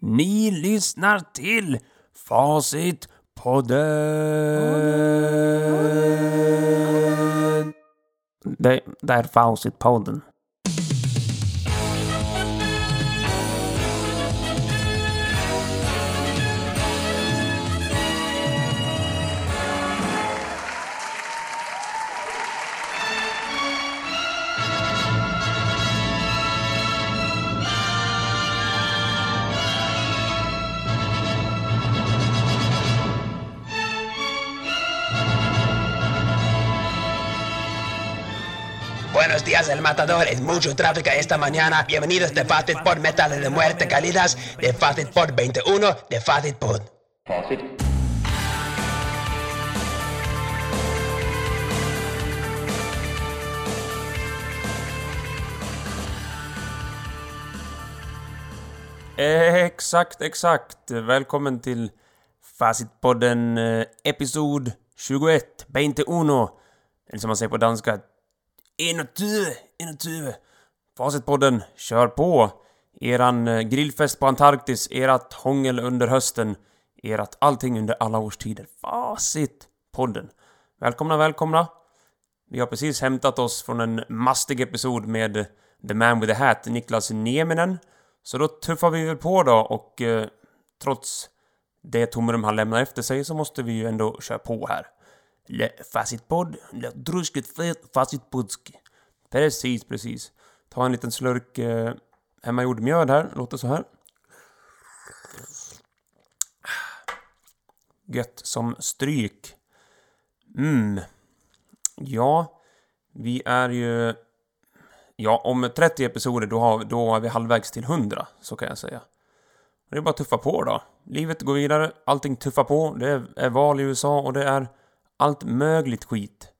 Ni lyssnar till Facitpodden. Det, det är Facitpodden. El matador. Es mucho tráfico esta mañana. Bienvenidos de Facit Pod Metal de Muerte Cálidas, de Facit Pod 21, de Facit Pod. Exakt, exakt. Välkommen till Facitpodden eh, episod 21, 21. Eller som man säger på danska, 21, 21. Facitpodden, kör på! Eran eh, grillfest på Antarktis, erat hångel under hösten, erat allting under alla årstider. Facitpodden. Välkomna, välkomna! Vi har precis hämtat oss från en mastig episod med The Man with the Hat, Niklas Nieminen. Så då tuffar vi väl på då och eh, trots det tomrum han lämnar efter sig så måste vi ju ändå köra på här. Le facitpodd, le druskigt fet. Precis, precis. Ta en liten slurk eh, hemmagjord mjöd här, låter så här. Gött som stryk. Mm. Ja, vi är ju... Ja, om 30 episoder då, har, då är vi halvvägs till 100, så kan jag säga. Det är bara att tuffa på då. Livet går vidare, allting tuffar på. Det är, är val i USA och det är allt mögligt skit.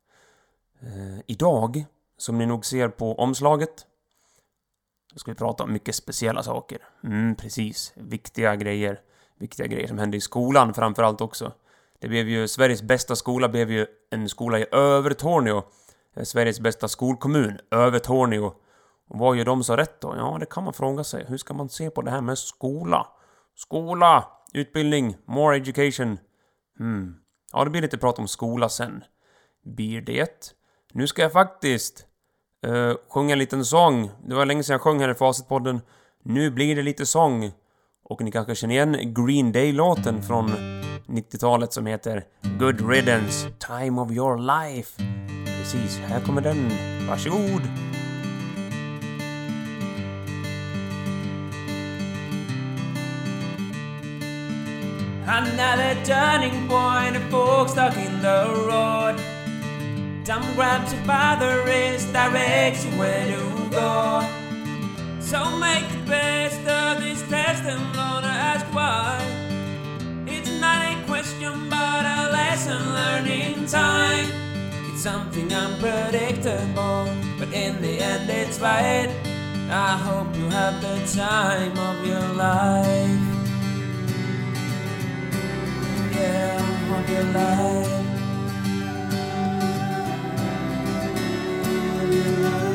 Eh, idag, som ni nog ser på omslaget, då ska vi prata om mycket speciella saker. Mm, precis. Viktiga grejer. Viktiga grejer som hände i skolan framförallt också. Det blev ju, Sveriges bästa skola blev ju en skola i Övertorneå. Eh, Sveriges bästa skolkommun, Övertorneå. Och vad gör de så rätt då? Ja, det kan man fråga sig. Hur ska man se på det här med skola? Skola! Utbildning, more education. Hmm. Ja, det blir lite prat om skola sen. Blir det? Nu ska jag faktiskt uh, sjunga en liten sång. Det var länge sedan jag sjöng här i Facitpodden. Nu blir det lite sång. Och ni kanske känner igen Green Day-låten från 90-talet som heter Good Riddance, Time of Your Life. Precis, här kommer den. Varsågod! Another turning point, a fork stuck in the road. Tom grabs you by the wrist, directs you where to go. So make the best of this test and learn to ask why. It's not a question, but a lesson learned in time. It's something unpredictable, but in the end it's right. I hope you have the time of your life. Of your life.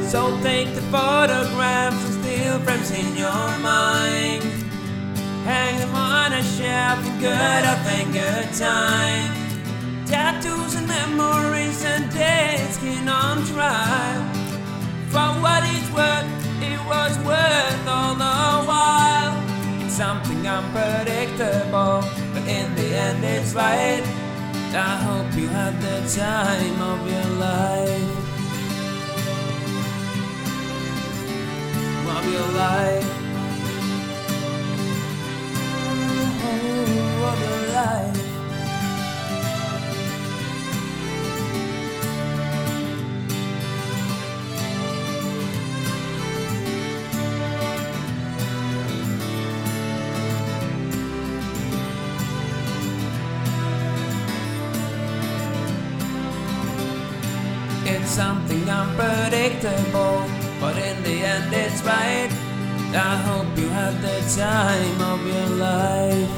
So take the photographs and still frames in your mind. Hang them on a shelf for good up and good time. Tattoos and memories and days skin on trial. For what it's worth, it was worth all the while. It's something unpredictable, but in the end it's right. I hope you had the time of your life. Of your life. Oh, of your life. Something unpredictable, but in the end it's right. I hope you had the time of your life.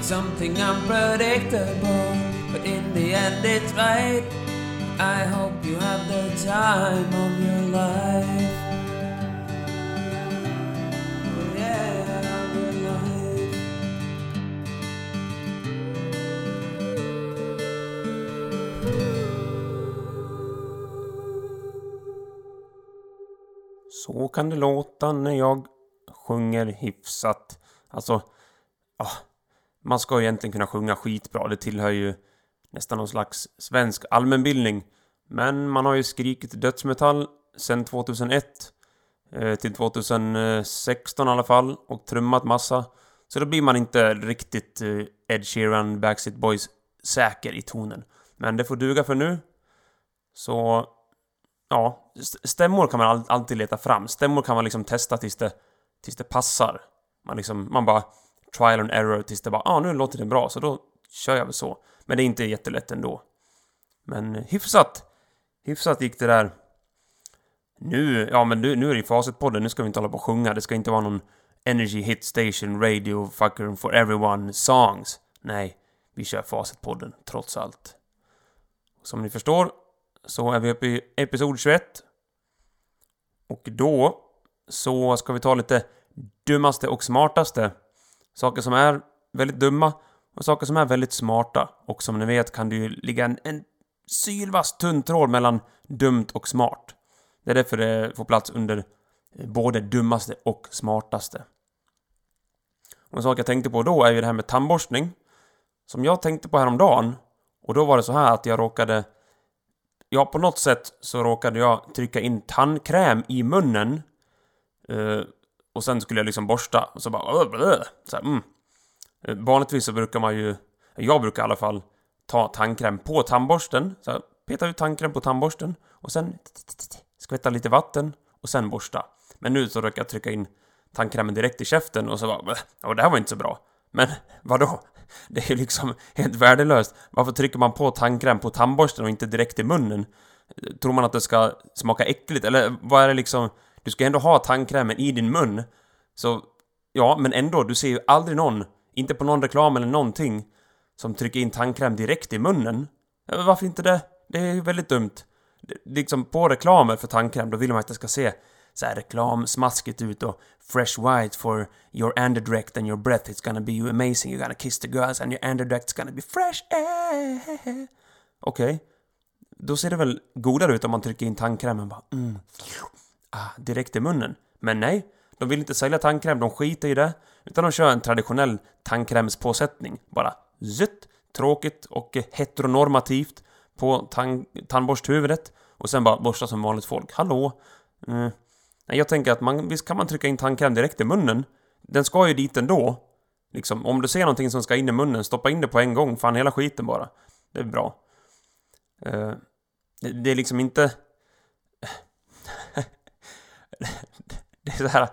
Something unpredictable, but in the end it's right. I hope you have the time of your life. Så kan det låta när jag sjunger hyfsat. Alltså, ah, man ska ju egentligen kunna sjunga skitbra. Det tillhör ju nästan någon slags svensk allmänbildning. Men man har ju skrikit dödsmetall sedan 2001 eh, till 2016 i alla fall och trummat massa. Så då blir man inte riktigt eh, Ed Sheeran, Backstreet Boys säker i tonen. Men det får duga för nu. Så ja, stämmor kan man alltid leta fram. Stämmor kan man liksom testa tills det, tills det passar. Man liksom, man bara trial and error tills det bara, ah nu låter det bra, så då kör jag väl så. Men det är inte jättelätt ändå. Men hyfsat, hyfsat gick det där. Nu, ja men nu, nu är det ju Facitpodden, nu ska vi inte hålla på och sjunga. Det ska inte vara någon Energy Hit Station Radio Fucker for Everyone Songs. Nej, vi kör Facit-podden, trots allt. Som ni förstår så är vi uppe i episod 21. Och då så ska vi ta lite dummaste och smartaste. Saker som är väldigt dumma och saker som är väldigt smarta. Och som ni vet kan det ju ligga en, en sylvass tunn tråd mellan dumt och smart. Det är därför det får plats under både dummaste och smartaste. Och en sak jag tänkte på då är ju det här med tandborstning. Som jag tänkte på häromdagen. Och då var det så här att jag råkade Ja, på något sätt så råkade jag trycka in tandkräm i munnen. Eh, och sen skulle jag liksom borsta och så bara... Blö, så här, mm. Eh, Vanligtvis så brukar man ju... Jag brukar i alla fall ta tandkräm på tandborsten. Så här, peta ut tandkräm på tandborsten och sen skvätta lite vatten och sen borsta. Men nu så råkade jag trycka in tandkrämen direkt i käften och så bara... Och det här var inte så bra. Men vadå? Det är ju liksom helt värdelöst. Varför trycker man på tandkräm på tandborsten och inte direkt i munnen? Tror man att det ska smaka äckligt? Eller vad är det liksom? Du ska ändå ha tandkrämen i din mun. Så, ja, men ändå, du ser ju aldrig någon, inte på någon reklam eller någonting, som trycker in tandkräm direkt i munnen. Varför inte det? Det är ju väldigt dumt. Det- Liksom på reklamer för tandkräm, då vill man att det ska se så här reklamsmaskigt ut och fresh white for your underdirect and your breath it's gonna be amazing you're gonna kiss the girls and your underdirect gonna be fresh eh. Okej. Då ser det väl godare ut om man trycker in tandkrämen bara mm. ah, direkt i munnen. Men nej, de vill inte sälja tandkräm, de skiter i det. Utan de kör en traditionell tandkrämspåsättning. Bara zutt, tråkigt och heteronormativt på tand, tandborsthuvudet. Och sen bara borsta som vanligt folk. Hallå? Mm. Nej, jag tänker att man, visst kan man trycka in tandkräm direkt i munnen. Den ska ju dit ändå. Liksom, om du ser någonting som ska in i munnen, stoppa in det på en gång. Fan, hela skiten bara. Det är bra. Uh, det, det är liksom inte... det är så här...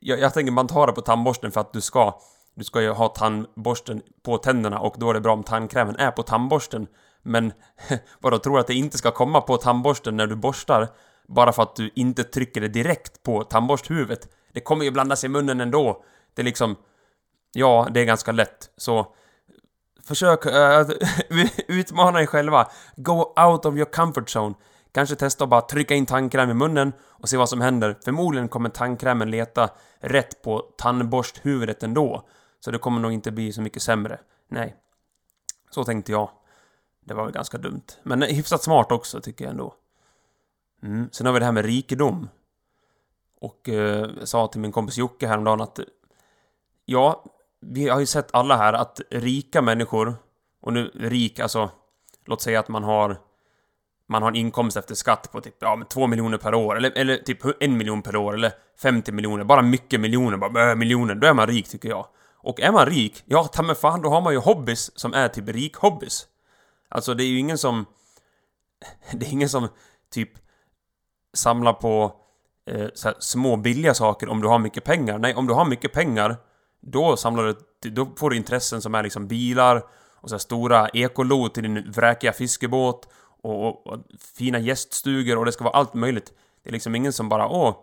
Jag, jag tänker man tar det på tandborsten för att du ska... Du ska ju ha tandborsten på tänderna och då är det bra om tandkrämen är på tandborsten. Men vadå, tror du att det inte ska komma på tandborsten när du borstar? Bara för att du inte trycker det direkt på tandborsthuvudet. Det kommer ju blandas i munnen ändå. Det är liksom... Ja, det är ganska lätt. Så... Försök äh, utmana er själva. Go out of your comfort zone. Kanske testa att bara trycka in tandkräm i munnen och se vad som händer. Förmodligen kommer tandkrämen leta rätt på tandborsthuvudet ändå. Så det kommer nog inte bli så mycket sämre. Nej. Så tänkte jag. Det var väl ganska dumt. Men hyfsat smart också, tycker jag ändå. Mm. Sen har vi det här med rikedom. Och eh, sa till min kompis Jocke häromdagen att... Ja, vi har ju sett alla här att rika människor... Och nu rik, alltså... Låt säga att man har... Man har en inkomst efter skatt på typ, ja men två miljoner per år. Eller, eller typ en miljon per år. Eller 50 miljoner. Bara mycket miljoner. Bara äh, miljoner. Då är man rik, tycker jag. Och är man rik, ja ta mig fan, då har man ju hobbys som är typ rik-hobbys. Alltså det är ju ingen som... Det är ingen som typ samla på eh, så här, små billiga saker om du har mycket pengar. Nej, om du har mycket pengar då samlar du... Då får du intressen som är liksom bilar och så här stora ekolod till din vräkiga fiskebåt och, och, och fina gäststugor och det ska vara allt möjligt. Det är liksom ingen som bara åh,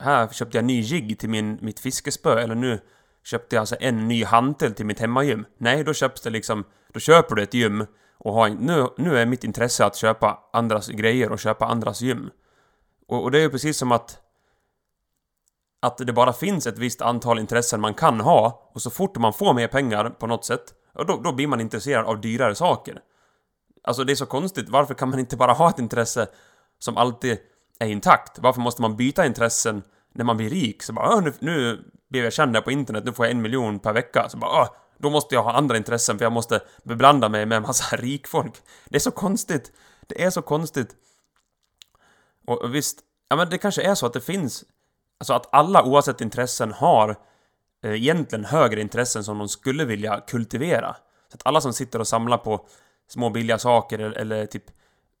här köpte jag en ny jigg till min, mitt fiskespö eller nu köpte jag alltså en ny hantel till mitt hemmagym. Nej, då köps det liksom... Då köper du ett gym och har nu, nu är mitt intresse att köpa andras grejer och köpa andras gym. Och, och det är ju precis som att att det bara finns ett visst antal intressen man kan ha och så fort man får mer pengar på något sätt, då, då blir man intresserad av dyrare saker. Alltså det är så konstigt, varför kan man inte bara ha ett intresse som alltid är intakt? Varför måste man byta intressen när man blir rik? Så bara, ah, nu, nu blev jag känd här på internet, nu får jag en miljon per vecka. Så bara, ah, då måste jag ha andra intressen för jag måste beblanda mig med en massa rikfolk. Det är så konstigt. Det är så konstigt. Och visst, ja men det kanske är så att det finns Alltså att alla oavsett intressen har eh, egentligen högre intressen som de skulle vilja kultivera. Så att alla som sitter och samlar på små billiga saker eller, eller typ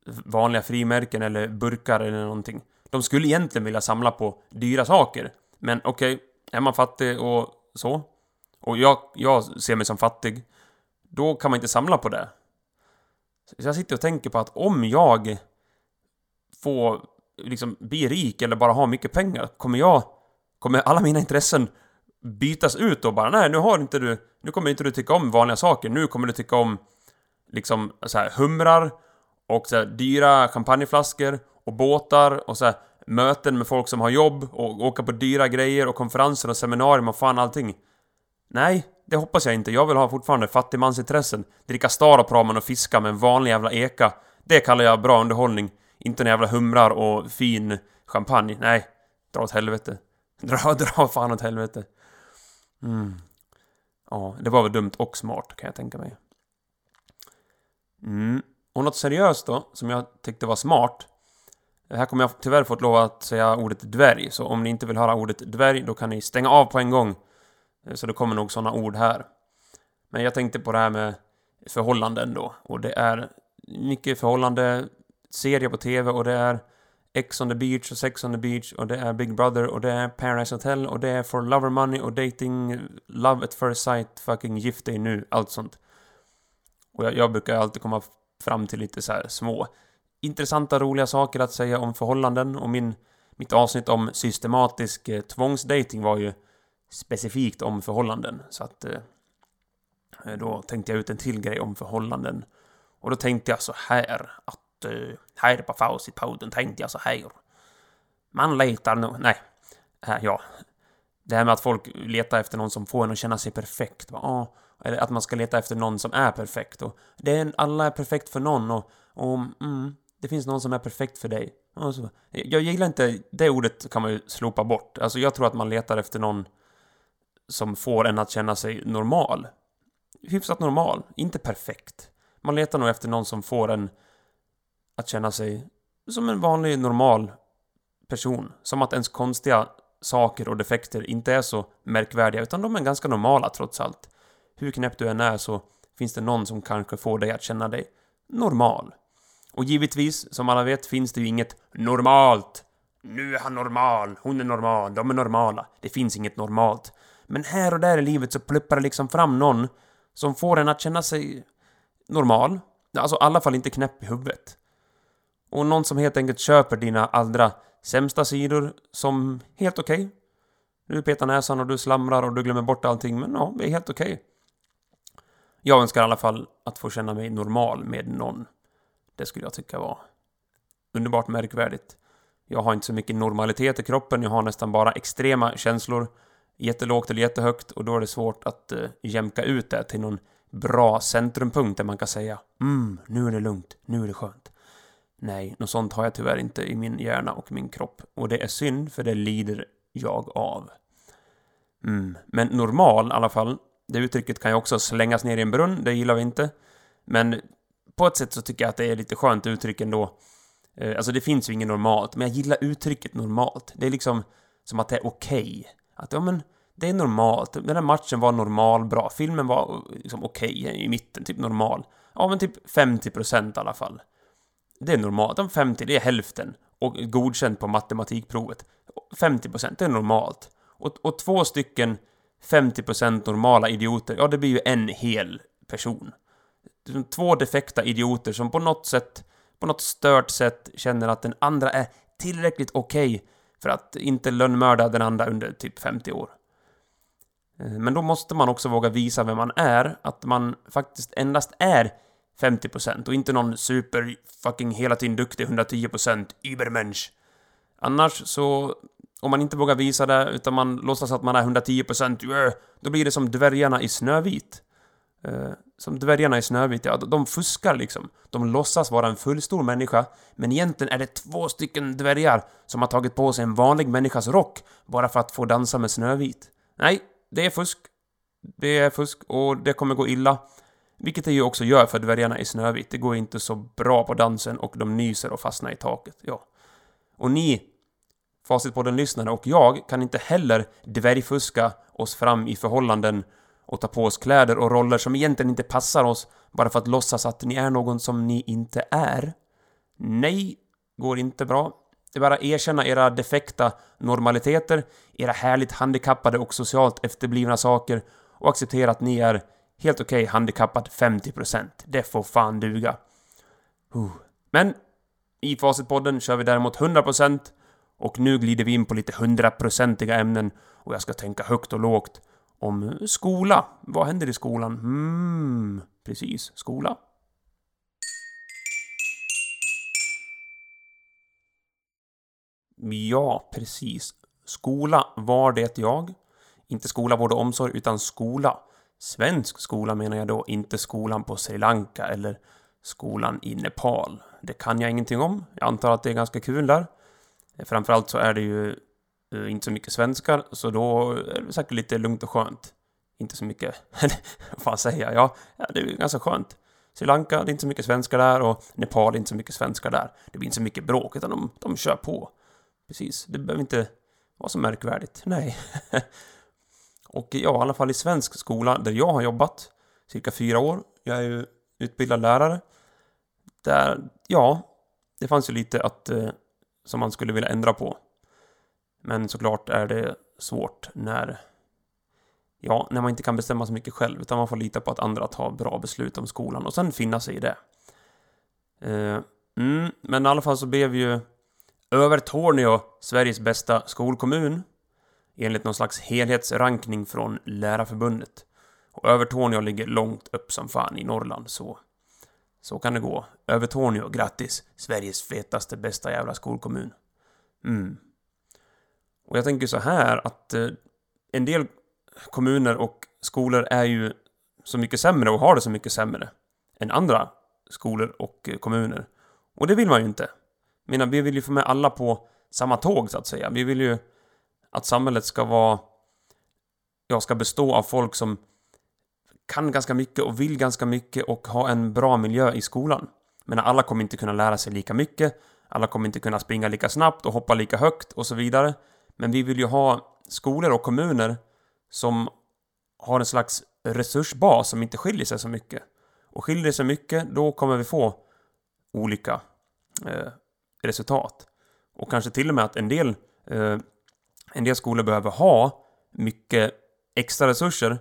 vanliga frimärken eller burkar eller någonting. De skulle egentligen vilja samla på dyra saker. Men okej, okay, är man fattig och så, och jag, jag ser mig som fattig, då kan man inte samla på det. Så jag sitter och tänker på att om jag får liksom bli rik eller bara ha mycket pengar, kommer jag... Kommer alla mina intressen bytas ut och bara nej, nu har inte du... Nu kommer inte du tycka om vanliga saker, nu kommer du tycka om liksom så här humrar och så här, dyra champagneflaskor och båtar och så här, möten med folk som har jobb och åka på dyra grejer och konferenser och seminarier och fan allting. Nej, det hoppas jag inte. Jag vill ha fortfarande fattigmansintressen. Dricka Staropramen och fiska med en vanlig jävla eka. Det kallar jag bra underhållning. Inte några jävla humrar och fin champagne. Nej, dra åt helvete. Dra, dra fan åt helvete. Mm. Ja, det var väl dumt och smart kan jag tänka mig. Mm. Och något seriöst då, som jag tyckte var smart. Här kommer jag tyvärr fått lov att säga ordet dvärg, så om ni inte vill höra ordet dvärg, då kan ni stänga av på en gång. Eh, så det kommer nog sådana ord här. Men jag tänkte på det här med förhållanden då, och det är mycket förhållande serie på TV och det är X on the beach och Sex on the beach och det är Big Brother och det är Paradise Hotel och det är For Lover Money och Dating, Love at First Sight, fucking Gift dig nu, allt sånt. Och jag, jag brukar alltid komma fram till lite så små intressanta, roliga saker att säga om förhållanden och min, mitt avsnitt om systematisk eh, tvångsdating var ju specifikt om förhållanden. Så att eh, eh då tänkte jag ut en till grej om förhållanden. Och då tänkte jag så här att Eh, här på Facitpodden tänkte jag så här. Man letar nog... Nej. Äh, ja. Det här med att folk letar efter någon som får en att känna sig perfekt. Va? eller att man ska leta efter någon som är perfekt. Och det är, alla är perfekt för någon och, och mm, det finns någon som är perfekt för dig. Så, jag gillar inte... Det ordet kan man ju slopa bort. Alltså jag tror att man letar efter någon som får en att känna sig normal. Hyfsat normal, inte perfekt. Man letar nog efter någon som får en att känna sig som en vanlig normal person. Som att ens konstiga saker och defekter inte är så märkvärdiga utan de är ganska normala trots allt. Hur knäpp du än är så finns det någon som kanske får dig att känna dig normal. Och givetvis, som alla vet, finns det ju inget normalt. Nu är han normal, hon är normal, de är normala. Det finns inget normalt. Men här och där i livet så pluppar det liksom fram någon som får en att känna sig normal. Alltså i alla fall inte knäpp i huvudet. Och någon som helt enkelt köper dina allra sämsta sidor som helt okej. Okay. Du petar näsan och du slamrar och du glömmer bort allting, men ja, det är helt okej. Okay. Jag önskar i alla fall att få känna mig normal med någon. Det skulle jag tycka var underbart märkvärdigt. Jag har inte så mycket normalitet i kroppen, jag har nästan bara extrema känslor. Jättelågt eller jättehögt och då är det svårt att uh, jämka ut det till någon bra centrumpunkt där man kan säga Mm, nu är det lugnt, nu är det skönt. Nej, något sånt har jag tyvärr inte i min hjärna och min kropp. Och det är synd, för det lider jag av. Mm. Men normal i alla fall, det uttrycket kan ju också slängas ner i en brunn, det gillar vi inte. Men på ett sätt så tycker jag att det är lite skönt uttryck ändå. Eh, alltså det finns ju inget normalt, men jag gillar uttrycket normalt. Det är liksom som att det är okej. Okay. Att ja men, det är normalt. Den här matchen var normal bra. Filmen var liksom okej okay, i mitten, typ normal. Ja men typ 50% i alla fall. Det är normalt. De 50, det är hälften. Och godkänt på matematikprovet. 50% det är normalt. Och, och två stycken 50% normala idioter, ja det blir ju en hel person. Två defekta idioter som på något sätt, på något stört sätt känner att den andra är tillräckligt okej okay för att inte lönnmörda den andra under typ 50 år. Eh, men då måste man också våga visa vem man är, att man faktiskt endast är 50% och inte någon super fucking hela tiden duktig 110% übermensch. Annars så, om man inte vågar visa det utan man låtsas att man är 110% eh, då blir det som dvärgarna i Snövit. Eh, som dvärgarna i Snövit, ja, de fuskar liksom. De låtsas vara en fullstor människa, men egentligen är det två stycken dvärgar som har tagit på sig en vanlig människas rock bara för att få dansa med Snövit. Nej, det är fusk. Det är fusk och det kommer gå illa. Vilket det ju också gör för dvärgarna i Snövit. Det går inte så bra på dansen och de nyser och fastnar i taket. Ja. Och ni, Facitpodden-lyssnare och jag, kan inte heller dvärgfuska oss fram i förhållanden och ta på oss kläder och roller som egentligen inte passar oss bara för att låtsas att ni är någon som ni inte är. Nej, går inte bra. Det är bara att erkänna era defekta normaliteter, era härligt handikappade och socialt efterblivna saker och acceptera att ni är helt okej okay, handikappad 50%. Det får fan duga. Men i Facitpodden kör vi däremot 100% och nu glider vi in på lite 100%-iga ämnen och jag ska tänka högt och lågt om skola. Vad händer i skolan? Hmm, precis. Skola. Ja, precis. Skola var det jag. Inte skola, vård och omsorg, utan skola. Svensk skola menar jag då, inte skolan på Sri Lanka eller skolan i Nepal. Det kan jag ingenting om. Jag antar att det är ganska kul där. Eh, framförallt så är det ju eh, inte så mycket svenskar, så då är det säkert lite lugnt och skönt. Inte så mycket, vad fan säger jag? Ja, ja, det är ganska skönt. Sri Lanka, det är inte så mycket svenskar där och Nepal, det är inte så mycket svenskar där. Det blir inte så mycket bråk, utan de, de kör på. Precis, det behöver inte vara så märkvärdigt. Nej. och ja, i alla fall i svensk skola, där jag har jobbat cirka fyra år. Jag är ju utbildad lärare. Där, ja, det fanns ju lite att, eh, som man skulle vilja ändra på. Men såklart är det svårt när Ja, när man inte kan bestämma så mycket själv, utan man får lita på att andra tar bra beslut om skolan och sen finna sig i det. Eh, mm, men i alla fall så blev ju Övertorneå Sveriges bästa skolkommun enligt någon slags helhetsrankning från Lärarförbundet. Och Övertorneå ligger långt upp som fan i Norrland, så så kan det gå. Övertorneå, grattis! Sveriges fetaste, bästa jävla skolkommun. Mm. Och jag tänker så här att eh, en del kommuner och skolor är ju så mycket sämre och har det så mycket sämre än andra skolor och eh, kommuner. Och det vill man ju inte. Jag menar, vi vill ju få med alla på samma tåg så att säga. Vi vill ju att samhället ska vara... Ja, ska bestå av folk som kan ganska mycket och vill ganska mycket och ha en bra miljö i skolan. Men alla kommer inte kunna lära sig lika mycket. Alla kommer inte kunna springa lika snabbt och hoppa lika högt och så vidare. Men vi vill ju ha skolor och kommuner som har en slags resursbas som inte skiljer sig så mycket. Och skiljer det sig mycket, då kommer vi få olika eh, resultat. Och kanske till och med att en del, eh, en del skolor behöver ha mycket extra resurser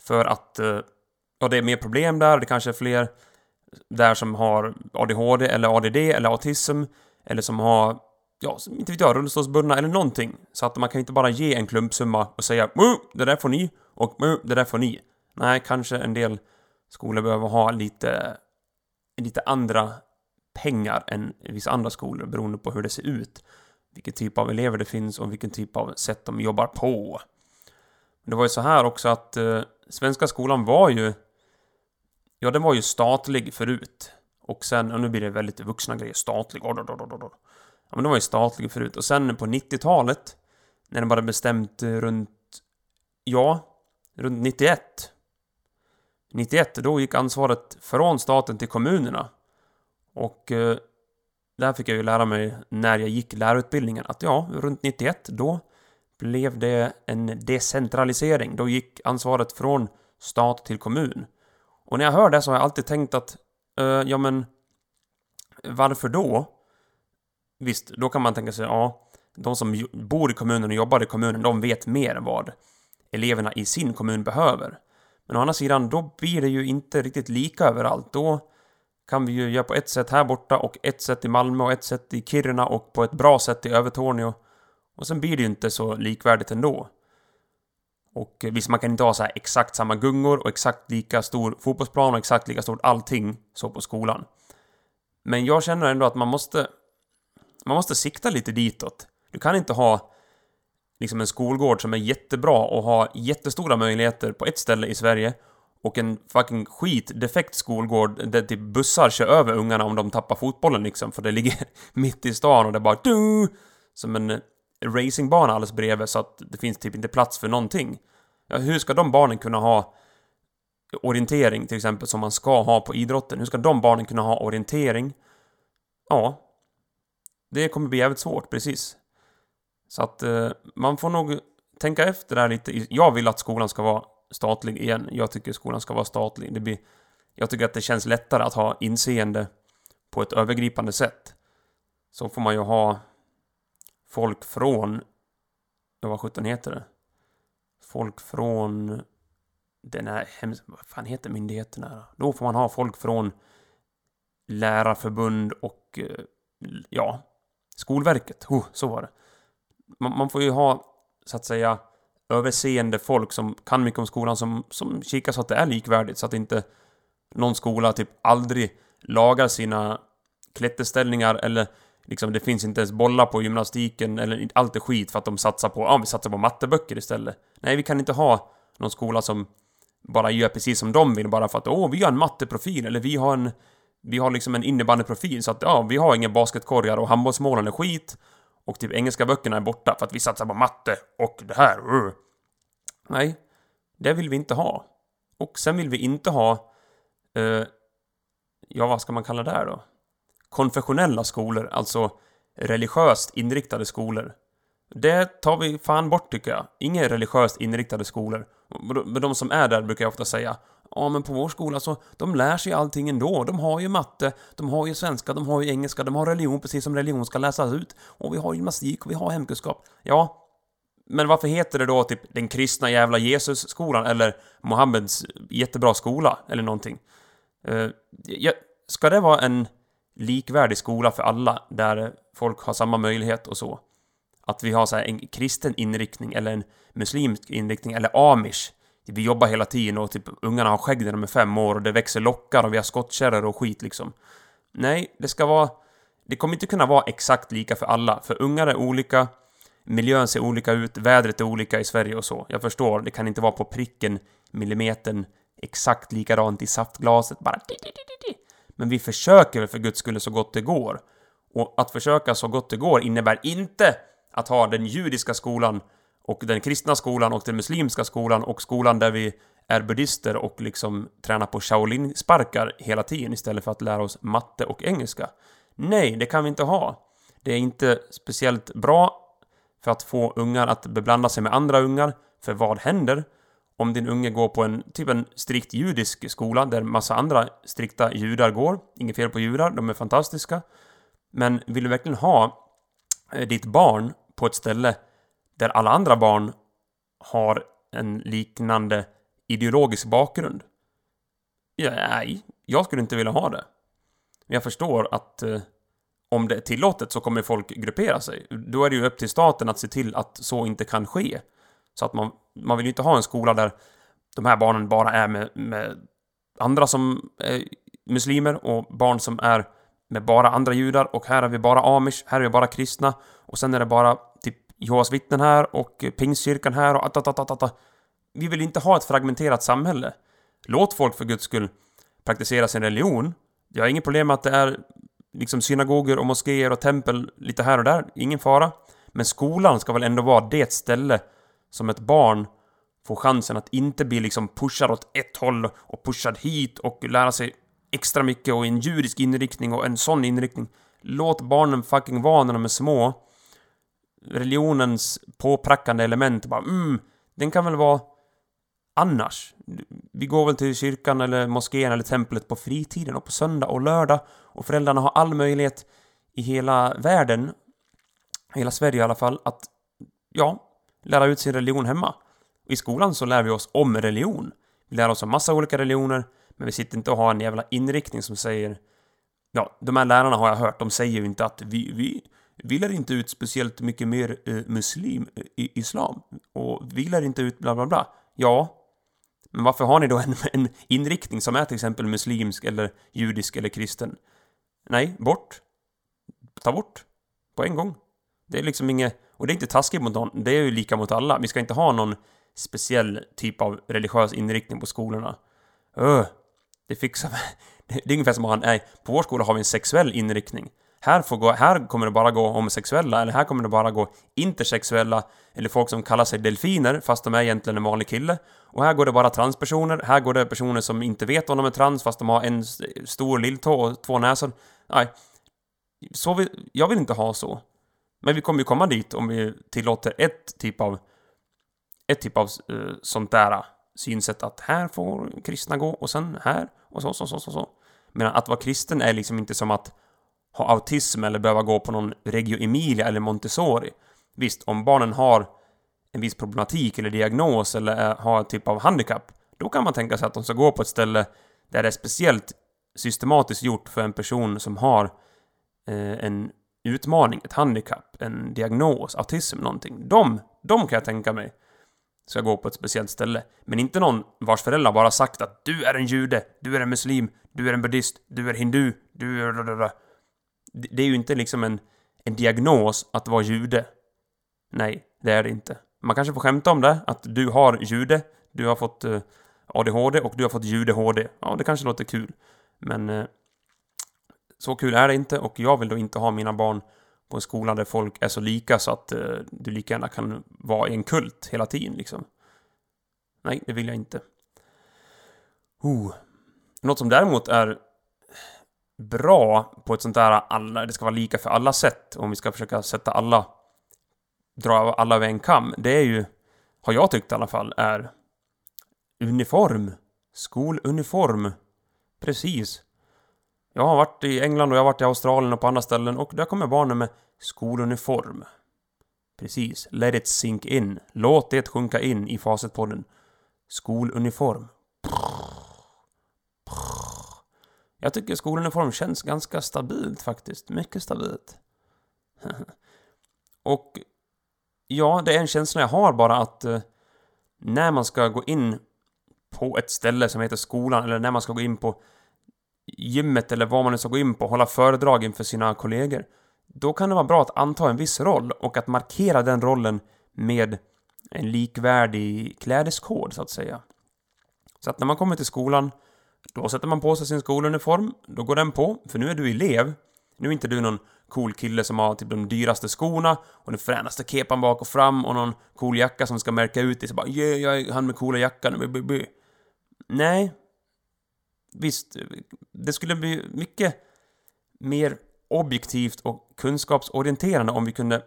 för att eh, ja, det är mer problem där, det kanske är fler där som har ADHD eller ADD eller autism eller som har ja, inte vet jag, rullstolsbundna eller någonting. Så att man kan inte bara ge en klumpsumma och säga det där får ni och det där får ni. Nej, kanske en del skolor behöver ha lite, lite andra pengar än vissa andra skolor beroende på hur det ser ut. Vilken typ av elever det finns och vilken typ av sätt de jobbar på. Det var ju så här också att eh, svenska skolan var ju... Ja, den var ju statlig förut. Och sen, och nu blir det väldigt vuxna grejer, statlig. Oh, oh, oh, Ja, men den var ju statlig förut. Och sen på 90-talet, när de bara bestämt eh, runt... Ja, runt 91. 91, då gick ansvaret från staten till kommunerna. Och eh, där fick jag ju lära mig när jag gick lärarutbildningen att ja, runt 91 då blev det en decentralisering. Då gick ansvaret från stat till kommun. Och när jag hör det så har jag alltid tänkt att uh, ja men varför då? Visst, då kan man tänka sig, ja, de som bor i kommunen och jobbar i kommunen, de vet mer vad eleverna i sin kommun behöver. Men å andra sidan, då blir det ju inte riktigt lika överallt. Då kan vi ju göra på ett sätt här borta och ett sätt i Malmö och ett sätt i Kiruna och på ett bra sätt i Övertorneå. Och sen blir det ju inte så likvärdigt ändå. Och visst, man kan inte ha så här exakt samma gungor och exakt lika stor fotbollsplan och exakt lika stort allting så på skolan. Men jag känner ändå att man måste... Man måste sikta lite ditåt. Du kan inte ha liksom en skolgård som är jättebra och har jättestora möjligheter på ett ställe i Sverige och en fucking skitdefekt skolgård där typ bussar kör över ungarna om de tappar fotbollen liksom för det ligger mitt i stan och det bara du som en racingbana alldeles bredvid så att det finns typ inte plats för någonting. Ja, hur ska de barnen kunna ha orientering till exempel som man ska ha på idrotten? Hur ska de barnen kunna ha orientering? Ja, det kommer bli jävligt svårt, precis. Så att eh, man får nog tänka efter där lite. Jag vill att skolan ska vara statlig igen. Jag tycker skolan ska vara statlig. Det blir, jag tycker att det känns lättare att ha inseende på ett övergripande sätt. Så får man ju ha folk från... Ja, vad sjutton heter det? Folk från... Den här hems... Vad fan heter myndigheterna? Då får man ha folk från lärarförbund och... Eh, ja, Skolverket. Oh, så var det. Man, man får ju ha, så att säga, överseende folk som kan mycket om skolan som, som kikar så att det är likvärdigt så att inte någon skola typ aldrig lagar sina klätterställningar eller liksom det finns inte ens bollar på gymnastiken eller allt är skit för att de satsar på, ja vi satsar på matteböcker istället. Nej, vi kan inte ha någon skola som bara gör precis som de vill bara för att åh, vi har en matteprofil eller vi har en vi har liksom en innebandyprofil så att ja, vi har inga basketkorgar och handbollsmålen är skit och typ engelska böckerna är borta för att vi satsar på matte och det här. uh. Nej, det vill vi inte ha. Och sen vill vi inte ha... Eh, ja, vad ska man kalla det här då? Konfessionella skolor, alltså religiöst inriktade skolor. Det tar vi fan bort tycker jag. Inga religiöst inriktade skolor. Men de som är där brukar jag ofta säga Ja, men på vår skola så, de lär sig allting ändå. De har ju matte, de har ju svenska, de har ju engelska, de har religion precis som religion ska läsas ut. Och vi har gymnastik och vi har hemkunskap. Ja, men varför heter det då typ den kristna jävla Jesus-skolan eller Mohammeds jättebra skola eller någonting? Uh, ja, ska det vara en likvärdig skola för alla där folk har samma möjlighet och så? Att vi har så här en kristen inriktning eller en muslimsk inriktning eller amish. Vi jobbar hela tiden och typ ungarna har skägg när de är fem år och det växer lockar och vi har skottkärror och skit liksom. Nej, det ska vara... Det kommer inte kunna vara exakt lika för alla, för ungar är olika, miljön ser olika ut, vädret är olika i Sverige och så. Jag förstår, det kan inte vara på pricken, millimetern, exakt likadant i saftglaset, bara Men vi försöker väl för guds skull så gott det går. Och att försöka så gott det går innebär inte att ha den judiska skolan och den kristna skolan och den muslimska skolan och skolan där vi är buddister och liksom tränar på Shaolin-sparkar hela tiden istället för att lära oss matte och engelska. Nej, det kan vi inte ha. Det är inte speciellt bra för att få ungar att beblanda sig med andra ungar. För vad händer om din unge går på en typ en strikt judisk skola där massa andra strikta judar går? Inget fel på judar, de är fantastiska. Men vill du verkligen ha eh, ditt barn på ett ställe där alla andra barn har en liknande ideologisk bakgrund? Ja, nej, jag skulle inte vilja ha det. Men jag förstår att eh, om det är tillåtet så kommer folk gruppera sig. Då är det ju upp till staten att se till att så inte kan ske. Så att man, man vill ju inte ha en skola där de här barnen bara är med, med andra som är muslimer och barn som är med bara andra judar och här är vi bara amish, här är vi bara kristna och sen är det bara Jehovas vittnen här och pingstkyrkan här och atatatata. Vi vill inte ha ett fragmenterat samhälle. Låt folk för guds skull praktisera sin religion. Jag har inget problem med att det är liksom synagoger och moskéer och tempel lite här och där. Ingen fara. Men skolan ska väl ändå vara det ställe som ett barn får chansen att inte bli liksom pushad åt ett håll och pushad hit och lära sig extra mycket och en judisk inriktning och en sån inriktning. Låt barnen fucking vara när de är små. Religionens påprackande element bara mm, den kan väl vara annars. Vi går väl till kyrkan eller moskén eller templet på fritiden och på söndag och lördag och föräldrarna har all möjlighet i hela världen, hela Sverige i alla fall, att ja, lära ut sin religion hemma. Och I skolan så lär vi oss om religion. Vi lär oss om massa olika religioner, men vi sitter inte och har en jävla inriktning som säger Ja, de här lärarna har jag hört, de säger ju inte att vi, vi, vi lär inte ut speciellt mycket mer eh, muslim eh, i islam. Och vi lär inte ut bla bla bla. Ja, men varför har ni då en, en inriktning som är till exempel muslimsk eller judisk eller kristen? Nej, bort. Ta bort. På en gång. Det är liksom inget... Och det är inte taskigt mot någon, det är ju lika mot alla. Vi ska inte ha någon speciell typ av religiös inriktning på skolorna. Öh, det fixar vi. Det är ungefär som att ha, nej, på vår skola har vi en sexuell inriktning. Här, får gå, här kommer det bara gå homosexuella, eller här kommer det bara gå intersexuella, eller folk som kallar sig delfiner, fast de är egentligen en vanlig kille. Och här går det bara transpersoner, här går det personer som inte vet om de är trans, fast de har en stor lilltå och två näsor. Nej. Så vill, jag vill inte ha så. Men vi kommer ju komma dit om vi tillåter ett typ av ett typ av uh, sånt där eh, synsätt att här får kristna gå och sen här och så, så, så, så, så. Men att vara kristen är liksom inte som att ha autism eller behöva gå på någon Reggio Emilia eller Montessori. Visst, om barnen har en viss problematik eller diagnos eller eh, har en typ av handikapp, då kan man tänka sig att de ska gå på ett ställe där det är speciellt systematiskt gjort för en person som har eh, en utmaning, ett handikapp, en diagnos, autism, någonting. De, de kan jag tänka mig ska gå på ett speciellt ställe. Men inte någon vars föräldrar bara sagt att du är en jude, du är en muslim, du är en buddhist, du är hindu, du är... Det är ju inte liksom en, en diagnos att vara jude. Nej, det är det inte. Man kanske får skämta om det, att du har jude, du har fått eh, ADHD och du har fått jude-HD. Ja, det kanske låter kul. Men eh, så kul är det inte och jag vill då inte ha mina barn på en skola där folk är så lika så att eh, du lika gärna kan vara i en kult hela tiden liksom. Nej, det vill jag inte. Oh. Något som däremot är bra på ett sånt där alla, det ska vara lika för alla sätt, om vi ska försöka sätta alla, dra alla över en kam, det är ju, har jag tyckt i alla fall, är uniform. Skoluniform. Precis. Jag har varit i England och jag har varit i Australien och på andra ställen och där kommer barnen med skoluniform. Precis. Let it sink in. Låt det sjunka in i Facetpodden. Skoluniform. Jag tycker skoluniform känns ganska stabilt faktiskt. Mycket stabilt. och ja, det är en känsla jag har bara att eh, när man ska gå in på ett ställe som heter skolan eller när man ska gå in på gymmet eller vad man nu ska gå in på, hålla föredrag inför sina kollegor. Då kan det vara bra att anta en viss roll och att markera den rollen med en likvärdig klädeskod, så att säga. Så att när man kommer till skolan, då sätter man på sig sin skoluniform, då går den på, för nu är du elev. Nu är inte du någon cool kille som har typ de dyraste skorna och den fränaste kepan bak och fram och någon cool jacka som ska märka ut dig så bara yeah, jag är han med coola jackan. Nej, visst, det skulle bli mycket mer objektivt och kunskapsorienterande om vi kunde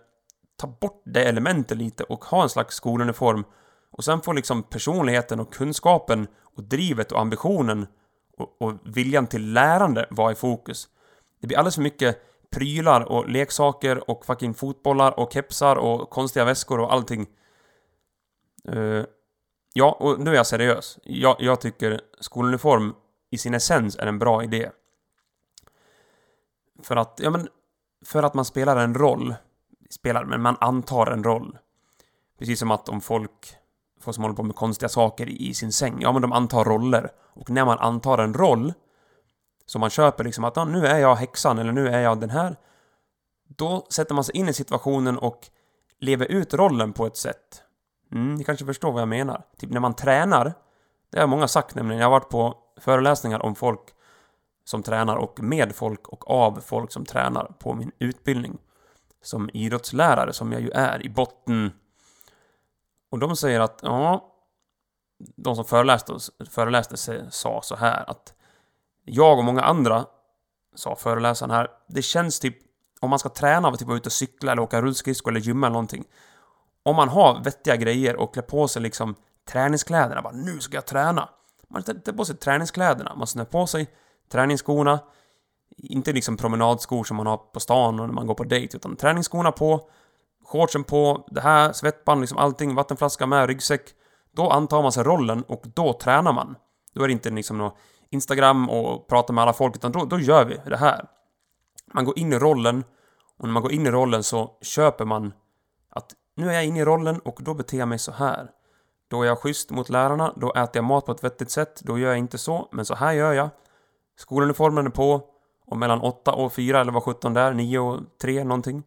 ta bort det elementet lite och ha en slags skoluniform och sen får liksom personligheten och kunskapen och drivet och ambitionen och, och viljan till lärande vara i fokus. Det blir alldeles för mycket prylar och leksaker och fucking fotbollar och kepsar och konstiga väskor och allting. Uh, ja, och nu är jag seriös. Jag, jag tycker skoluniform i sin essens är en bra idé. För att, ja men, för att man spelar en roll. Spelar, men man antar en roll. Precis som att om folk, folk som håller på med konstiga saker i sin säng, ja men de antar roller. Och när man antar en roll, som man köper liksom att ah, nu är jag häxan eller nu är jag den här. Då sätter man sig in i situationen och lever ut rollen på ett sätt. Mm, ni kanske förstår vad jag menar. Typ när man tränar, det har många sagt nämligen, jag har varit på föreläsningar om folk som tränar och med folk och av folk som tränar på min utbildning som idrottslärare som jag ju är i botten. Och de säger att, ja, de som föreläste, föreläste sa så här att jag och många andra, sa föreläsaren här, det känns typ om man ska träna, typ vara ute och cykla eller åka rullskridskor eller gymma eller någonting. Om man har vettiga grejer och klär på sig liksom träningskläderna, bara nu ska jag träna. Man tar på sig träningskläderna, man snör på sig träningsskorna. Inte liksom promenadskor som man har på stan och när man går på dejt, utan träningsskorna på, shortsen på, det här, svettband, liksom allting, vattenflaska med, ryggsäck. Då antar man sig rollen och då tränar man. Då är det inte liksom något Instagram och prata med alla folk, utan då, då gör vi det här. Man går in i rollen Och när man går in i rollen så köper man att nu är jag inne i rollen och då beter jag mig så här. Då är jag schysst mot lärarna, då äter jag mat på ett vettigt sätt, då gör jag inte så, men så här gör jag. Skoluniformen är på och mellan 8 och 4 eller vad 17 där, 9 och 3 någonting.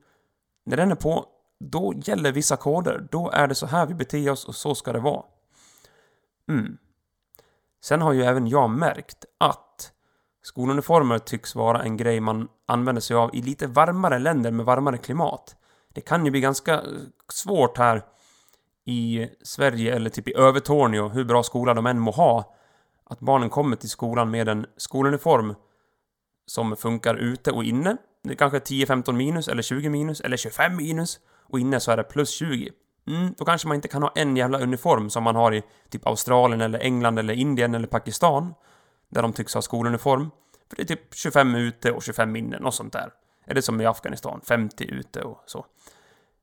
När den är på, då gäller vissa koder. Då är det så här vi beter oss och så ska det vara. Mm. Sen har ju även jag märkt att skoluniformer tycks vara en grej man använder sig av i lite varmare länder med varmare klimat. Det kan ju bli ganska eh, svårt här i Sverige eller typ i Övertorneå, hur bra skola de än må ha, att barnen kommer till skolan med en skoluniform som funkar ute och inne. Det är kanske 10-15 minus, eller 20 minus, eller 25 minus. Och inne så är det plus 20. Mm, då kanske man inte kan ha en jävla uniform som man har i typ Australien, eller England, eller Indien, eller Pakistan. Där de tycks ha skoluniform. För det är typ 25 ute och 25 inne, något sånt där. Är det som i Afghanistan, 50 ute och så.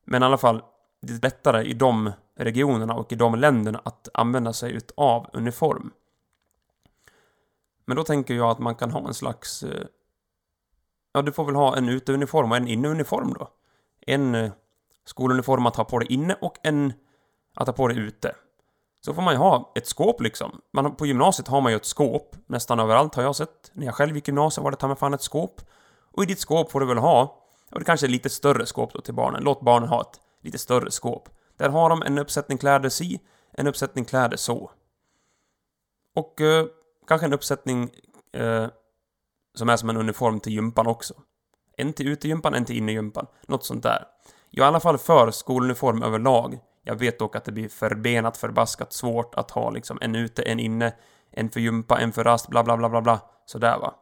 Men i alla fall, det är lättare i de regionerna och i de länderna att använda sig utav uniform. Men då tänker jag att man kan ha en slags... Eh, ja, du får väl ha en uteuniform och en inneuniform då. En eh, skoluniform att ha på dig inne och en att ha på dig ute. Så får man ju ha ett skåp liksom. Man, på gymnasiet har man ju ett skåp. Nästan överallt har jag sett. När jag själv gick gymnasiet var det ta mig fan ett skåp. Och i ditt skåp får du väl ha, och det kanske är lite större skåp då till barnen. Låt barnen ha ett lite större skåp. Där har de en uppsättning kläder si, en uppsättning kläder så. Och eh, kanske en uppsättning eh, som är som en uniform till gympan också. En till utegympan, en till innegympan. Något sånt där. Jag är i alla fall för skoluniform överlag. Jag vet dock att det blir förbenat, förbaskat svårt att ha liksom en ute, en inne, en för gympa, en för rast, bla bla bla bla bla. Sådär va.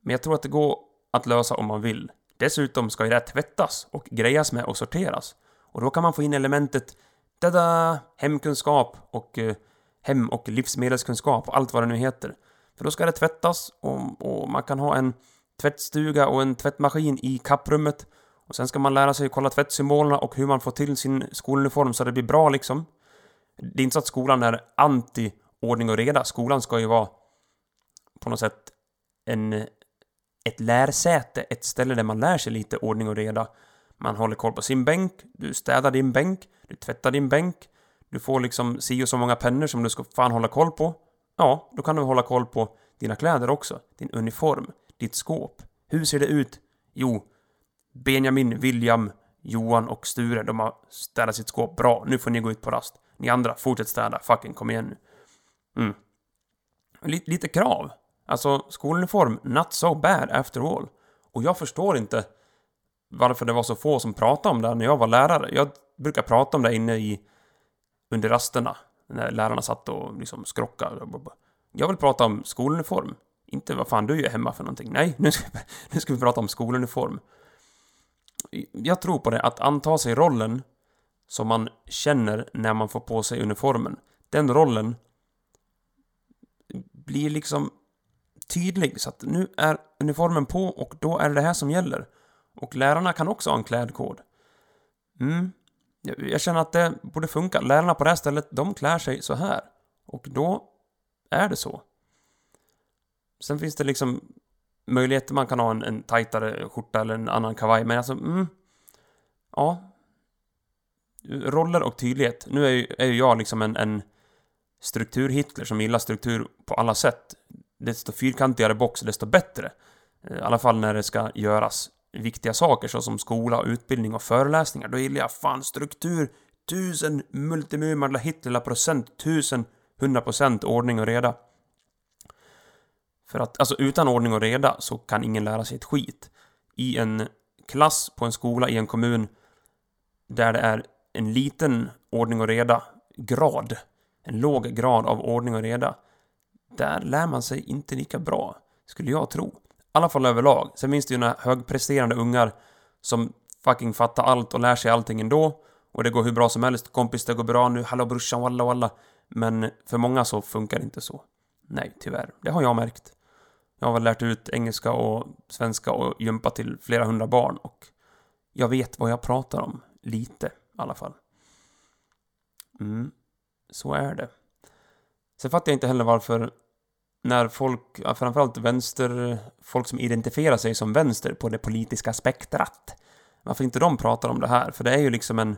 Men jag tror att det går att lösa om man vill. Dessutom ska ju det här tvättas och grejas med och sorteras. Och då kan man få in elementet tada, hemkunskap och eh, hem och livsmedelskunskap och allt vad det nu heter. För då ska det tvättas och, och man kan ha en tvättstuga och en tvättmaskin i kapprummet. Och sen ska man lära sig kolla tvättsymbolerna och hur man får till sin skoluniform så det blir bra liksom. Det är inte så att skolan är anti ordning och reda. Skolan ska ju vara på något sätt en, ett lärsäte, ett ställe där man lär sig lite ordning och reda. Man håller koll på sin bänk, du städar din bänk, du tvättar din bänk, du får liksom si och så många pennor som du ska fan hålla koll på. Ja, då kan du hålla koll på dina kläder också, din uniform, ditt skåp. Hur ser det ut? Jo, Benjamin, William, Johan och Sture, de har städat sitt skåp bra. Nu får ni gå ut på rast. Ni andra, fortsätt städa. Fucking kom igen nu. Mm. Lite, lite krav. Alltså, skoluniform, not so bad after all. Och jag förstår inte varför det var så få som pratade om det här när jag var lärare. Jag brukar prata om det inne i under rasterna. När lärarna satt och liksom skrockade. Jag vill prata om skoluniform. Inte vad fan du gör hemma för någonting. Nej, nu ska, nu ska vi prata om skoluniform. Jag tror på det, att anta sig rollen som man känner när man får på sig uniformen. Den rollen blir liksom tydlig, så att nu är uniformen på och då är det det här som gäller. Och lärarna kan också ha en klädkod. Mm. Jag, jag känner att det borde funka. Lärarna på det här stället, de klär sig så här. Och då är det så. Sen finns det liksom möjlighet man kan ha en, en tajtare skjorta eller en annan kavaj, men alltså, mm, ja. Roller och tydlighet. Nu är ju, är ju jag liksom en, en struktur-Hitler som gillar struktur på alla sätt. Desto fyrkantigare box, desto bättre. Eh, I alla fall när det ska göras viktiga saker såsom skola, utbildning och föreläsningar. Då gillar jag fan struktur, tusen multimumala Hitler procent, tusen, hundra procent ordning och reda. För att, alltså utan ordning och reda så kan ingen lära sig ett skit. I en klass, på en skola, i en kommun där det är en liten ordning och reda grad, en låg grad av ordning och reda, där lär man sig inte lika bra, skulle jag tro. I alla fall överlag. Sen finns det ju några högpresterande ungar som fucking fattar allt och lär sig allting ändå. Och det går hur bra som helst. Kompis, det går bra nu. Hallå brorsan, walla walla. Men för många så funkar det inte så. Nej, tyvärr. Det har jag märkt. Jag har väl lärt ut engelska och svenska och gympa till flera hundra barn och jag vet vad jag pratar om. Lite, i alla fall. Mm, så är det. Sen fattar jag inte heller varför när folk, framförallt vänster, folk som identifierar sig som vänster på det politiska spektrat, Varför inte de pratar om det här? För det är ju liksom en...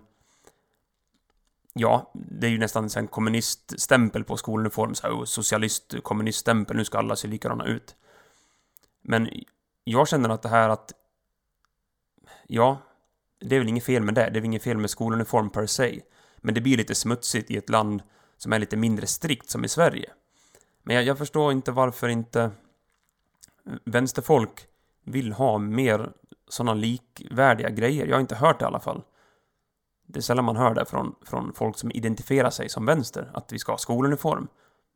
Ja, det är ju nästan en kommuniststämpel på skoluniform, så här, socialist, kommuniststämpel, nu ska alla se likadana ut. Men jag känner att det här att... Ja, det är väl inget fel med det, det är väl inget fel med skoluniform per se. Men det blir lite smutsigt i ett land som är lite mindre strikt som i Sverige. Men jag, jag förstår inte varför inte vänsterfolk vill ha mer sådana likvärdiga grejer. Jag har inte hört det i alla fall. Det är sällan man hör det från, från folk som identifierar sig som vänster, att vi ska ha skoluniform.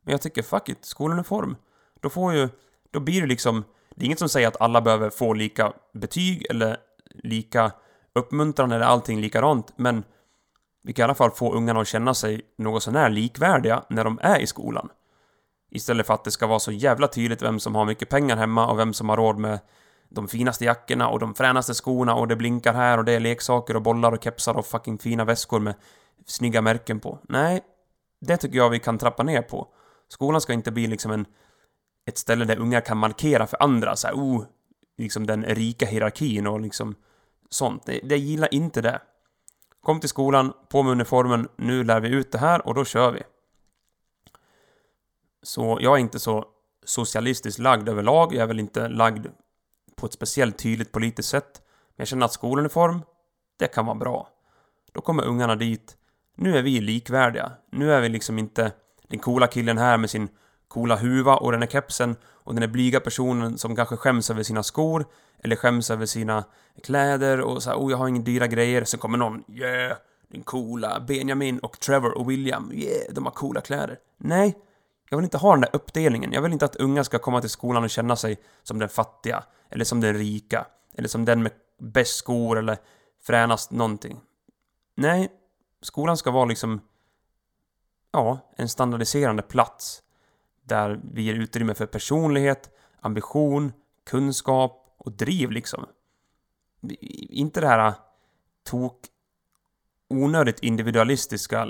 Men jag tycker, fuck it, skoluniform. Då får ju, då blir det liksom, det är inget som säger att alla behöver få lika betyg eller lika uppmuntran eller allting likadant, men vi kan i alla fall få ungarna att känna sig något sånär likvärdiga när de är i skolan. Istället för att det ska vara så jävla tydligt vem som har mycket pengar hemma och vem som har råd med de finaste jackorna och de fränaste skorna och det blinkar här och det är leksaker och bollar och kepsar och fucking fina väskor med snygga märken på. Nej, det tycker jag vi kan trappa ner på. Skolan ska inte bli liksom en, ett ställe där unga kan markera för andra så här, oh, liksom den rika hierarkin och liksom sånt. Det, det gillar inte det. Kom till skolan, på med uniformen, nu lär vi ut det här och då kör vi. Så jag är inte så socialistiskt lagd överlag, jag är väl inte lagd på ett speciellt tydligt politiskt sätt. Men jag känner att skoluniform, det kan vara bra. Då kommer ungarna dit. Nu är vi likvärdiga. Nu är vi liksom inte den coola killen här med sin coola huva och den här kepsen och den här blyga personen som kanske skäms över sina skor eller skäms över sina kläder och så här, oh jag har inga dyra grejer. Sen kommer någon, yeah, den coola Benjamin och Trevor och William, yeah, de har coola kläder. Nej, jag vill inte ha den där uppdelningen. Jag vill inte att unga ska komma till skolan och känna sig som den fattiga, eller som den rika, eller som den med bäst skor eller fränast någonting. Nej, skolan ska vara liksom, ja, en standardiserande plats där vi ger utrymme för personlighet, ambition, kunskap och driv liksom. Inte det här tok onödigt individualistiska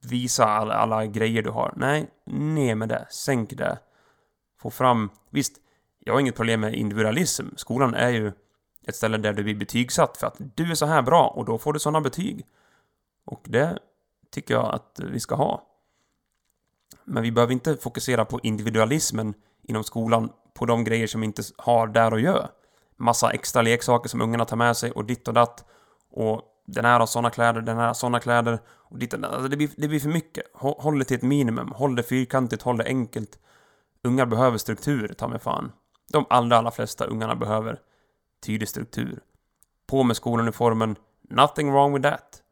visa alla, alla grejer du har. Nej, ner med det. Sänk det. Få fram... Visst, jag har inget problem med individualism. Skolan är ju ett ställe där du blir betygsatt för att du är så här bra och då får du sådana betyg. Och det tycker jag att vi ska ha. Men vi behöver inte fokusera på individualismen inom skolan på de grejer som inte har där att göra. Massa extra leksaker som ungarna tar med sig och ditt och datt. Och den här har såna kläder, den här har såna kläder. Och dit. Alltså det, blir, det blir för mycket. Håll det till ett minimum. Håll det fyrkantigt, håll det enkelt. Ungar behöver struktur, ta mig fan. De allra, allra flesta ungarna behöver tydlig struktur. På med skoluniformen. Nothing wrong with that.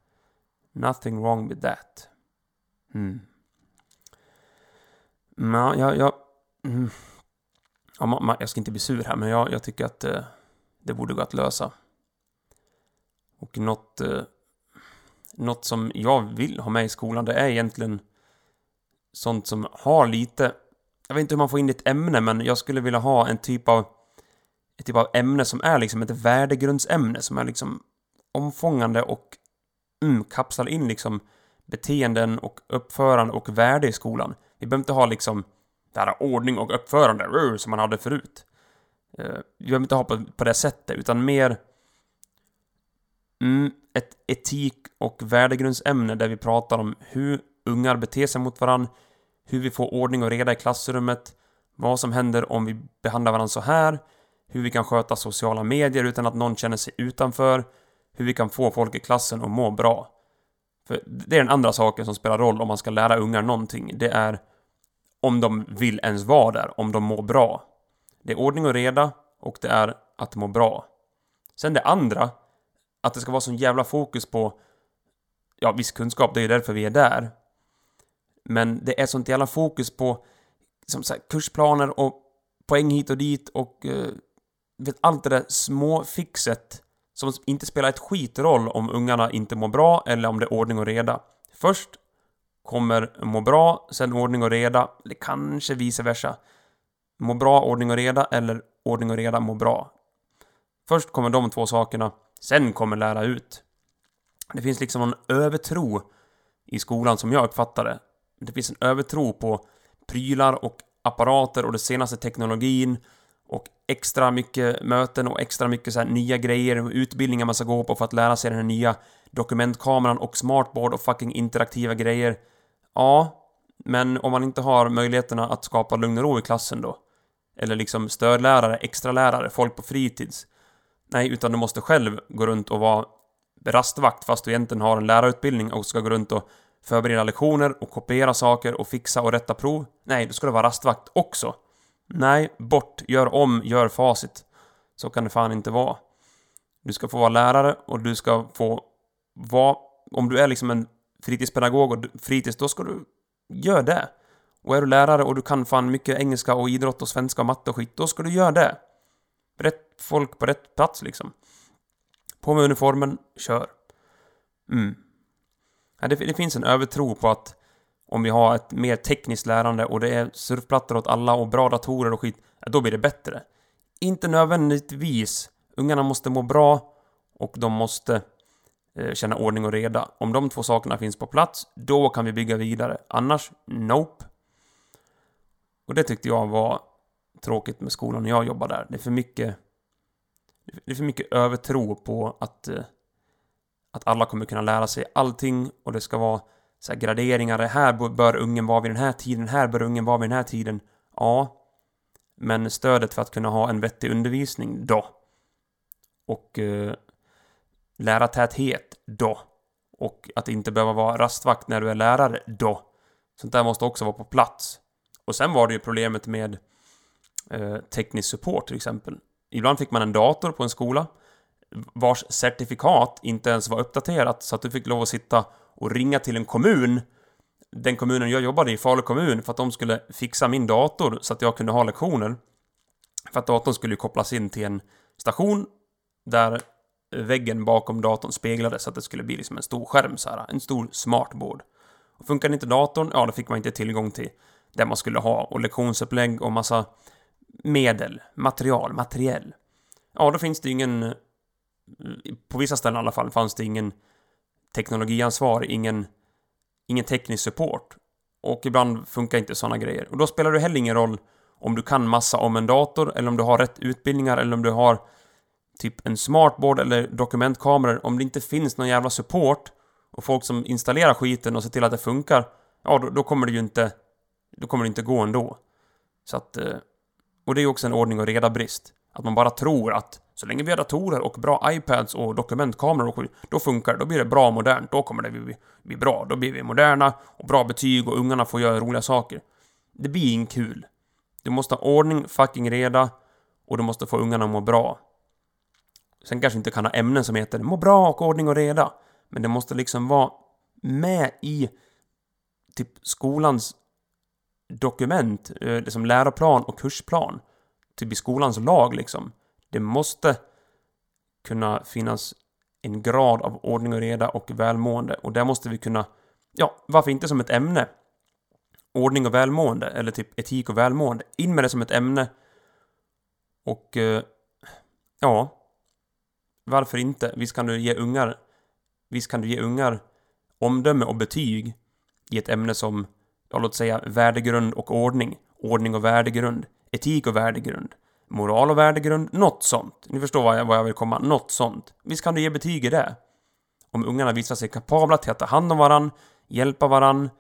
Nothing wrong with that. Mm. Men jag... jag mm. ja, hmm. man, jag ska inte bli sur här, men jag, jag tycker att eh, det borde gå att lösa. Och något... Eh, något som jag vill ha med i skolan, det är egentligen sånt som har lite... Jag vet inte hur man får in ett ämne, men jag skulle vilja ha en typ av... Ett typ av ämne som är liksom ett värdegrundsämne, som är liksom omfångande och mm, kapslar in liksom beteenden och uppförande och värde i skolan. Vi behöver inte ha liksom det här ordning och uppförande uh, som man hade förut. Eh, vi behöver inte ha på, på det sättet, utan mer mm, ett etik och värdegrundsämne där vi pratar om hur ungar beter sig mot varandra, hur vi får ordning och reda i klassrummet, vad som händer om vi behandlar varandra så här, hur vi kan sköta sociala medier utan att någon känner sig utanför, hur vi kan få folk i klassen att må bra. För det är den andra saken som spelar roll om man ska lära ungar någonting. Det är om de vill ens vara där, om de mår bra. Det är ordning och reda och det är att må bra. Sen det andra, att det ska vara sån jävla fokus på ja, viss kunskap, det är ju därför vi är där. Men det är sånt jävla fokus på som så här, kursplaner och poäng hit och dit och Eh, vet, allt det där små fixet som inte spelar ett skit roll om ungarna inte mår bra eller om det är ordning och reda. Först kommer må bra, sen ordning och reda, eller kanske vice versa. Må bra, ordning och reda, eller ordning och reda, må bra. Först kommer de två sakerna, sen kommer lära ut. Det finns liksom en övertro i skolan som jag uppfattar det. Det finns en övertro på prylar och apparater och den senaste teknologin och extra mycket möten och extra mycket så här nya grejer och utbildningar man ska gå på för att lära sig den här nya dokumentkameran och smartboard och fucking interaktiva grejer. Ja, men om man inte har möjligheterna att skapa lugn och ro i klassen då? Eller liksom stödlärare, extra lärare, folk på fritids? Nej, utan du måste själv gå runt och vara rastvakt fast du egentligen har en lärarutbildning och ska gå runt och förbereda lektioner och kopiera saker och fixa och rätta prov. Nej, då ska du vara rastvakt också. Nej, bort, gör om, gör facit. Så kan det fan inte vara. Du ska få vara lärare och du ska få vara... Om du är liksom en fritidspedagog och fritids, då ska du... Gör det. Och är du lärare och du kan fan mycket engelska och idrott och svenska och matte och skit, då ska du göra det. Rätt folk på rätt plats liksom. På med uniformen, kör. Mm. Ja, det, det finns en övertro på att om vi har ett mer tekniskt lärande och det är surfplattor åt alla och bra datorer och skit, ja, då blir det bättre. Inte nödvändigtvis. Ungarna måste må bra och de måste eh, känna ordning och reda. Om de två sakerna finns på plats, då kan vi bygga vidare. Annars, nope. Och det tyckte jag var tråkigt med skolan när jag jobbar där. Det är för mycket... Det är för mycket övertro på att... Eh, att alla kommer kunna lära sig allting och det ska vara så här graderingar. Här bör ungen vara vid den här tiden, här bör ungen vara vid den här tiden. Ja. Men stödet för att kunna ha en vettig undervisning, då. Och eh, lärartäthet, då. Och att inte behöva vara rastvakt när du är lärare, då. Sånt där måste också vara på plats. Och sen var det ju problemet med eh, teknisk support till exempel. Ibland fick man en dator på en skola vars certifikat inte ens var uppdaterat så att du fick lov att sitta och ringa till en kommun den kommunen jag jobbade i, Falu kommun, för att de skulle fixa min dator så att jag kunde ha lektioner. För att datorn skulle ju kopplas in till en station där väggen bakom datorn speglades så att det skulle bli liksom en stor skärm så här, en stor smartboard. Och funkade inte datorn, ja då fick man inte tillgång till det man skulle ha och lektionsupplägg och massa medel, material, materiell. Ja, då finns det ingen... På vissa ställen i alla fall fanns det ingen teknologiansvar, ingen, ingen teknisk support. Och ibland funkar inte sådana grejer. Och då spelar det heller ingen roll om du kan massa om en dator, eller om du har rätt utbildningar, eller om du har typ en smartboard eller dokumentkameror. Om det inte finns någon jävla support och folk som installerar skiten och ser till att det funkar, ja då, då kommer det ju inte... Då kommer det inte gå ändå. Så att... Eh, och det är ju också en ordning och reda brist. Att man bara tror att så länge vi har datorer och bra iPads och dokumentkameror och skit, då funkar det. Då blir det bra och modernt. Då kommer det bli, bli bra. Då blir vi moderna och bra betyg och ungarna får göra roliga saker. Det blir inte kul. Du måste ha ordning, fucking reda och du måste få ungarna att må bra. Sen kanske inte kan ha ämnen som heter må bra och ordning och reda. Men det måste liksom vara med i typ skolans dokument, eh, liksom läroplan och kursplan. Typ i skolans lag liksom. Det måste kunna finnas en grad av ordning och reda och välmående och där måste vi kunna, ja, varför inte som ett ämne? Ordning och välmående, eller typ etik och välmående. In med det som ett ämne. Och, eh, ja. Varför inte? Visst kan du ge ungar, visst kan du ge ungar omdöme och betyg i ett ämne som, ja, låt säga värdegrund och ordning. Ordning och värdegrund. Etik och värdegrund moral och värdegrund, något sånt. Ni förstår vad jag, vad jag vill komma, något sånt. Visst kan du ge betyg i det? Om ungarna visar sig kapabla till att ta hand om varann, hjälpa varann,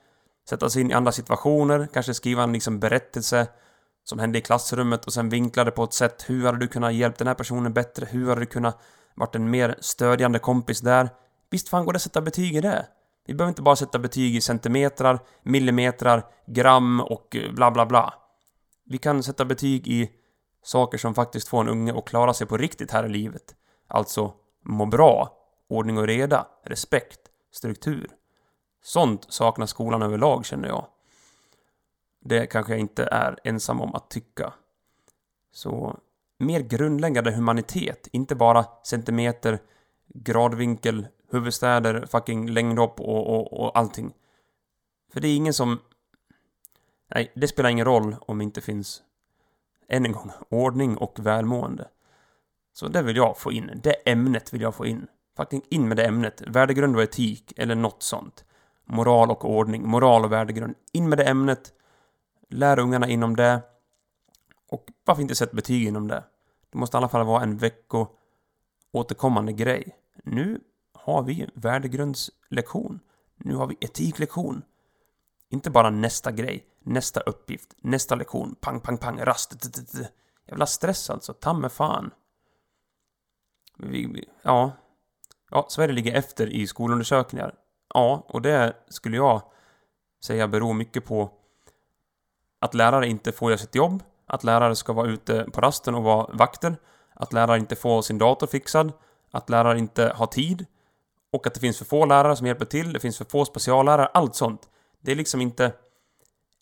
sätta sig in i andra situationer, kanske skriva en liksom berättelse som hände i klassrummet och sen vinkla det på ett sätt. Hur hade du kunnat hjälpa den här personen bättre? Hur hade du kunnat varit en mer stödjande kompis där? Visst fan går det att sätta betyg i det? Vi behöver inte bara sätta betyg i centimetrar, millimetrar, gram och eh, bla bla bla. Vi kan sätta betyg i Saker som faktiskt får en unge att klara sig på riktigt här i livet. Alltså, må bra, ordning och reda, respekt, struktur. Sånt saknar skolan överlag, känner jag. Det kanske jag inte är ensam om att tycka. Så, mer grundläggande humanitet, inte bara centimeter, gradvinkel, huvudstäder, fucking längdhopp och, och, och allting. För det är ingen som... Nej, det spelar ingen roll om det inte finns än en gång, ordning och välmående. Så det vill jag få in. Det ämnet vill jag få in. Fucking in med det ämnet. Värdegrund och etik, eller något sånt. Moral och ordning, moral och värdegrund. In med det ämnet. Lär ungarna inom det. Och varför inte sätta betyg inom det? Det måste i alla fall vara en vecko återkommande grej. Nu har vi värdegrundslektion. Nu har vi etiklektion. Inte bara nästa grej, nästa uppgift, nästa lektion, pang, pang, pang, rast, t, t, t. Jävla stress alltså, ta fan. Vi, ja. Ja, Sverige ligger efter i skolundersökningar. Ja, och det skulle jag säga beror mycket på att lärare inte får göra sitt jobb, att lärare ska vara ute på rasten och vara vakter, att lärare inte får sin dator fixad, att lärare inte har tid och att det finns för få lärare som hjälper till, det finns för få speciallärare, allt sånt. Det är liksom inte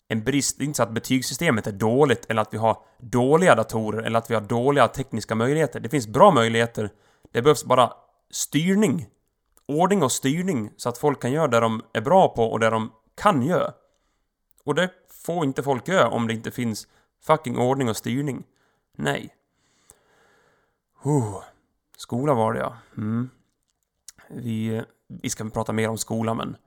en brist, det är inte så att betygssystemet är dåligt eller att vi har dåliga datorer eller att vi har dåliga tekniska möjligheter. Det finns bra möjligheter. Det behövs bara styrning. Ordning och styrning så att folk kan göra det de är bra på och det de kan göra. Och det får inte folk göra om det inte finns fucking ordning och styrning. Nej. Oh. Skola var det ja. Mm. Vi, vi ska prata mer om skolan, men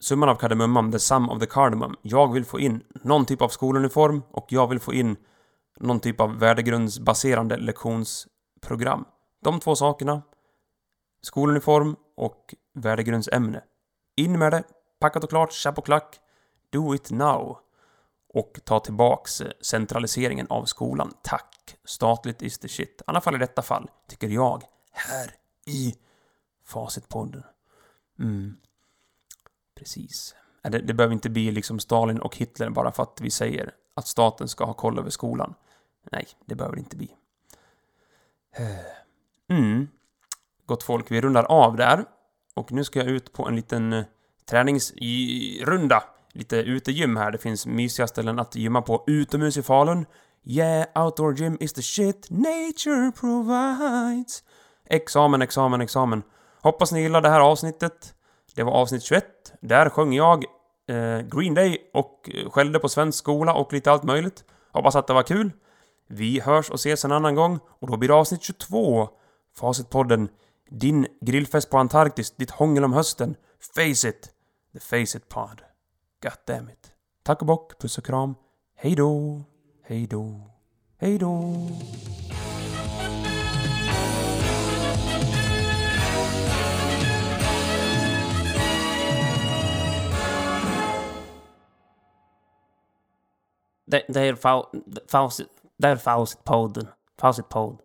summan av kardemumman, the sum of the cardamom. Jag vill få in någon typ av skoluniform och jag vill få in någon typ av värdegrundsbaserande lektionsprogram. De två sakerna, skoluniform och värdegrundsämne. In med det, packat och klart, tjapp och klack. Do it now. Och ta tillbaks eh, centraliseringen av skolan. Tack. Statligt is the shit. I alla fall i detta fall, tycker jag, här i Facitpodden. Mm. Precis. Det, det behöver inte bli liksom Stalin och Hitler bara för att vi säger att staten ska ha koll över skolan. Nej, det behöver det inte bli. Mm. Gott folk, vi rundar av där. Och nu ska jag ut på en liten eh, träningsrunda. Lite utegym här. Det finns mysiga ställen att gymma på utomhus i Falun. Yeah, outdoor gym is the shit nature provides. Examen, examen, examen. Hoppas ni gillar det här avsnittet. Det var avsnitt 21. Där sjöng jag eh, Green Day och eh, skällde på svensk skola och lite allt möjligt. Hoppas att det var kul. Vi hörs och ses en annan gång och då blir det avsnitt 22. Facitpodden. Din grillfest på Antarktis, ditt hångel om hösten. Face it. The Face It Pod. God damn it. Tack och bock, puss och kram. Hej då. Hej då. Hej då. Det, det är fa, facit, det är Facitpodden. Facitpodd.